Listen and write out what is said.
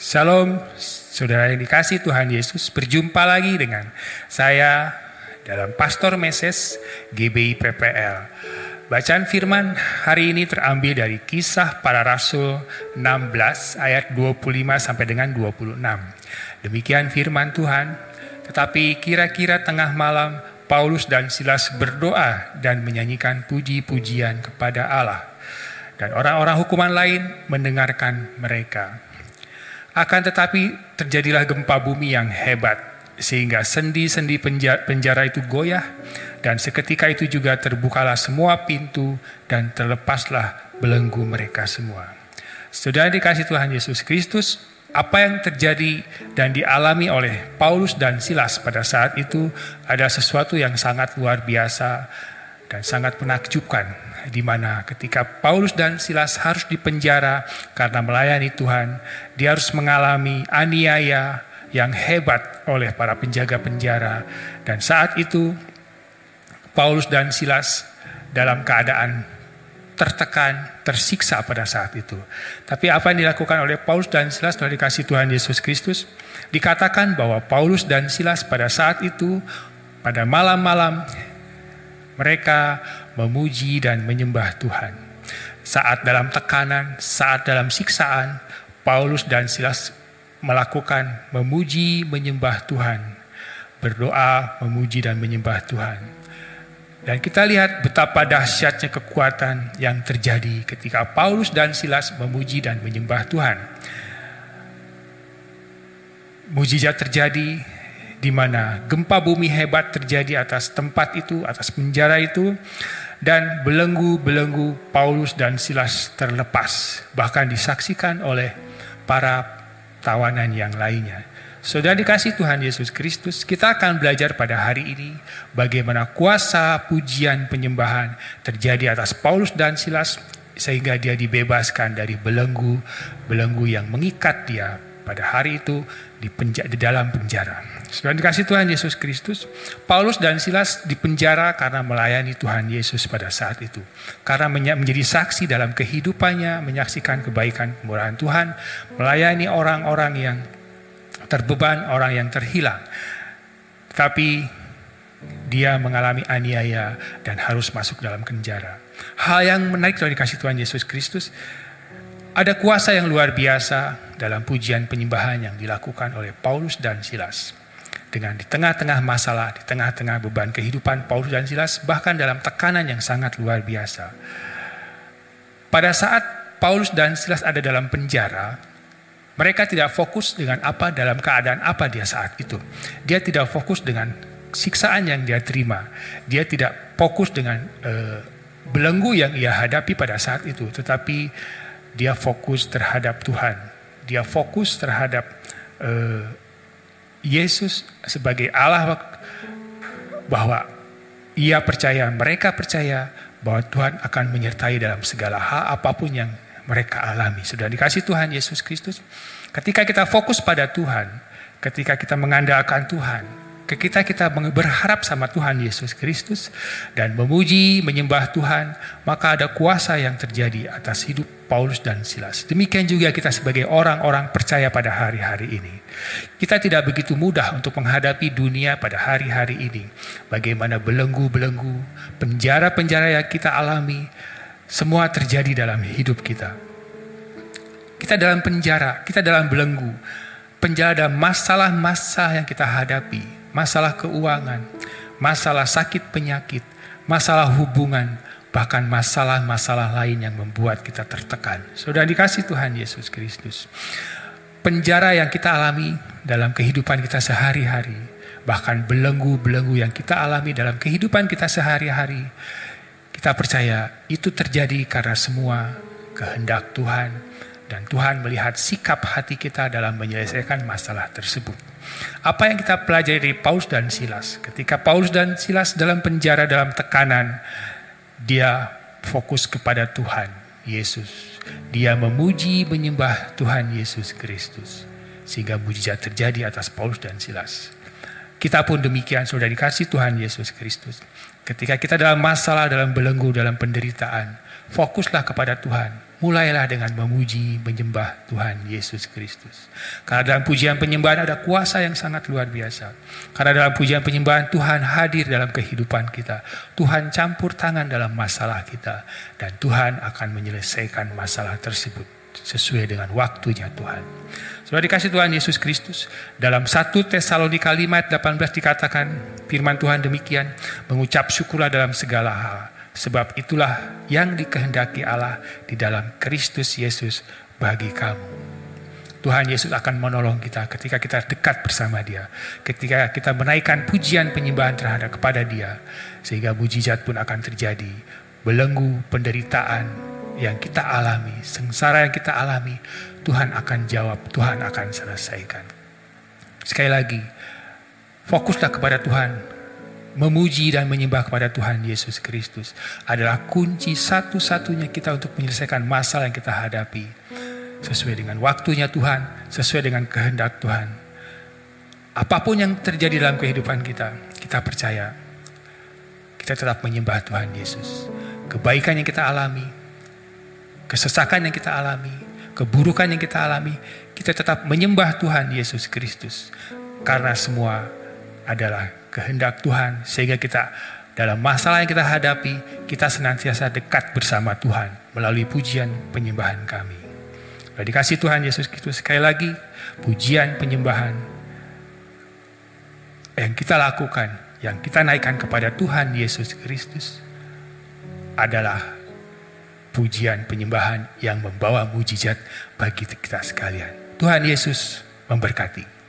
Shalom, saudara yang dikasih Tuhan Yesus. Berjumpa lagi dengan saya dalam Pastor Meses GBI PPL. Bacaan firman hari ini terambil dari kisah para rasul 16 ayat 25 sampai dengan 26. Demikian firman Tuhan. Tetapi kira-kira tengah malam Paulus dan Silas berdoa dan menyanyikan puji-pujian kepada Allah. Dan orang-orang hukuman lain mendengarkan mereka. Akan tetapi terjadilah gempa bumi yang hebat sehingga sendi-sendi penjara, itu goyah dan seketika itu juga terbukalah semua pintu dan terlepaslah belenggu mereka semua. Sudah dikasih Tuhan Yesus Kristus, apa yang terjadi dan dialami oleh Paulus dan Silas pada saat itu ada sesuatu yang sangat luar biasa dan sangat menakjubkan di mana ketika Paulus dan Silas harus dipenjara karena melayani Tuhan, dia harus mengalami aniaya yang hebat oleh para penjaga penjara dan saat itu Paulus dan Silas dalam keadaan tertekan, tersiksa pada saat itu. Tapi apa yang dilakukan oleh Paulus dan Silas telah dikasih Tuhan Yesus Kristus, dikatakan bahwa Paulus dan Silas pada saat itu, pada malam-malam, mereka memuji dan menyembah Tuhan. Saat dalam tekanan, saat dalam siksaan, Paulus dan Silas melakukan memuji menyembah Tuhan, berdoa memuji dan menyembah Tuhan. Dan kita lihat betapa dahsyatnya kekuatan yang terjadi ketika Paulus dan Silas memuji dan menyembah Tuhan. Mujizat terjadi di mana gempa bumi hebat terjadi atas tempat itu, atas penjara itu, dan belenggu-belenggu Paulus dan Silas terlepas, bahkan disaksikan oleh para tawanan yang lainnya. Saudara dikasih Tuhan Yesus Kristus, kita akan belajar pada hari ini bagaimana kuasa pujian penyembahan terjadi atas Paulus dan Silas sehingga dia dibebaskan dari belenggu-belenggu yang mengikat dia pada hari itu di, penja di dalam penjara. Sudah dikasih Tuhan Yesus Kristus, Paulus dan Silas dipenjara karena melayani Tuhan Yesus pada saat itu. Karena menjadi saksi dalam kehidupannya, menyaksikan kebaikan kemurahan Tuhan, melayani orang-orang yang terbeban, orang yang terhilang. Tapi dia mengalami aniaya dan harus masuk dalam penjara. Hal yang menarik dari dikasih Tuhan Yesus Kristus, ada kuasa yang luar biasa dalam pujian penyembahan yang dilakukan oleh Paulus dan Silas dengan di tengah-tengah masalah, di tengah-tengah beban kehidupan Paulus dan Silas, bahkan dalam tekanan yang sangat luar biasa. Pada saat Paulus dan Silas ada dalam penjara, mereka tidak fokus dengan apa dalam keadaan apa dia saat itu. Dia tidak fokus dengan siksaan yang dia terima. Dia tidak fokus dengan uh, belenggu yang ia hadapi pada saat itu, tetapi dia fokus terhadap Tuhan. Dia fokus terhadap uh, Yesus sebagai Allah bahwa ia percaya, mereka percaya bahwa Tuhan akan menyertai dalam segala hal apa pun yang mereka alami. Sudah dikasih Tuhan Yesus Kristus. Ketika kita fokus pada Tuhan, ketika kita mengandalkan Tuhan, kita kita berharap sama Tuhan Yesus Kristus dan memuji, menyembah Tuhan, maka ada kuasa yang terjadi atas hidup Paulus dan Silas. Demikian juga kita sebagai orang-orang percaya pada hari-hari ini. Kita tidak begitu mudah untuk menghadapi dunia pada hari-hari ini. Bagaimana belenggu-belenggu, penjara-penjara yang kita alami, semua terjadi dalam hidup kita. Kita dalam penjara, kita dalam belenggu. Penjara dalam masalah-masalah yang kita hadapi, masalah keuangan, masalah sakit penyakit, masalah hubungan, bahkan masalah-masalah lain yang membuat kita tertekan. Sudah dikasih Tuhan Yesus Kristus penjara yang kita alami dalam kehidupan kita sehari-hari, bahkan belenggu-belenggu yang kita alami dalam kehidupan kita sehari-hari, kita percaya itu terjadi karena semua kehendak Tuhan dan Tuhan melihat sikap hati kita dalam menyelesaikan masalah tersebut. Apa yang kita pelajari dari Paulus dan Silas? Ketika Paulus dan Silas dalam penjara dalam tekanan, dia fokus kepada Tuhan Yesus dia memuji menyembah Tuhan Yesus Kristus. Sehingga mujizat terjadi atas Paulus dan Silas. Kita pun demikian sudah dikasih Tuhan Yesus Kristus. Ketika kita dalam masalah, dalam belenggu, dalam penderitaan, fokuslah kepada Tuhan. Mulailah dengan memuji, menyembah Tuhan Yesus Kristus. Karena dalam pujian penyembahan ada kuasa yang sangat luar biasa. Karena dalam pujian penyembahan Tuhan hadir dalam kehidupan kita. Tuhan campur tangan dalam masalah kita. Dan Tuhan akan menyelesaikan masalah tersebut sesuai dengan waktunya Tuhan. Sudah dikasih Tuhan Yesus Kristus. Dalam 1 Tesalonika 5 18 dikatakan firman Tuhan demikian. Mengucap syukurlah dalam segala hal Sebab itulah yang dikehendaki Allah di dalam Kristus Yesus bagi kamu. Tuhan Yesus akan menolong kita ketika kita dekat bersama dia. Ketika kita menaikkan pujian penyembahan terhadap kepada dia. Sehingga mujizat pun akan terjadi. Belenggu penderitaan yang kita alami, sengsara yang kita alami, Tuhan akan jawab, Tuhan akan selesaikan. Sekali lagi, fokuslah kepada Tuhan, memuji dan menyembah kepada Tuhan Yesus Kristus adalah kunci satu-satunya kita untuk menyelesaikan masalah yang kita hadapi. Sesuai dengan waktunya Tuhan, sesuai dengan kehendak Tuhan. Apa pun yang terjadi dalam kehidupan kita, kita percaya kita tetap menyembah Tuhan Yesus. Kebaikan yang kita alami, kesesakan yang kita alami, keburukan yang kita alami, kita tetap menyembah Tuhan Yesus Kristus. Karena semua adalah kehendak Tuhan sehingga kita dalam masalah yang kita hadapi kita senantiasa dekat bersama Tuhan melalui pujian penyembahan kami. Kalau dikasih Tuhan Yesus Kristus sekali lagi pujian penyembahan yang kita lakukan yang kita naikkan kepada Tuhan Yesus Kristus adalah pujian penyembahan yang membawa mujizat bagi kita sekalian. Tuhan Yesus memberkati.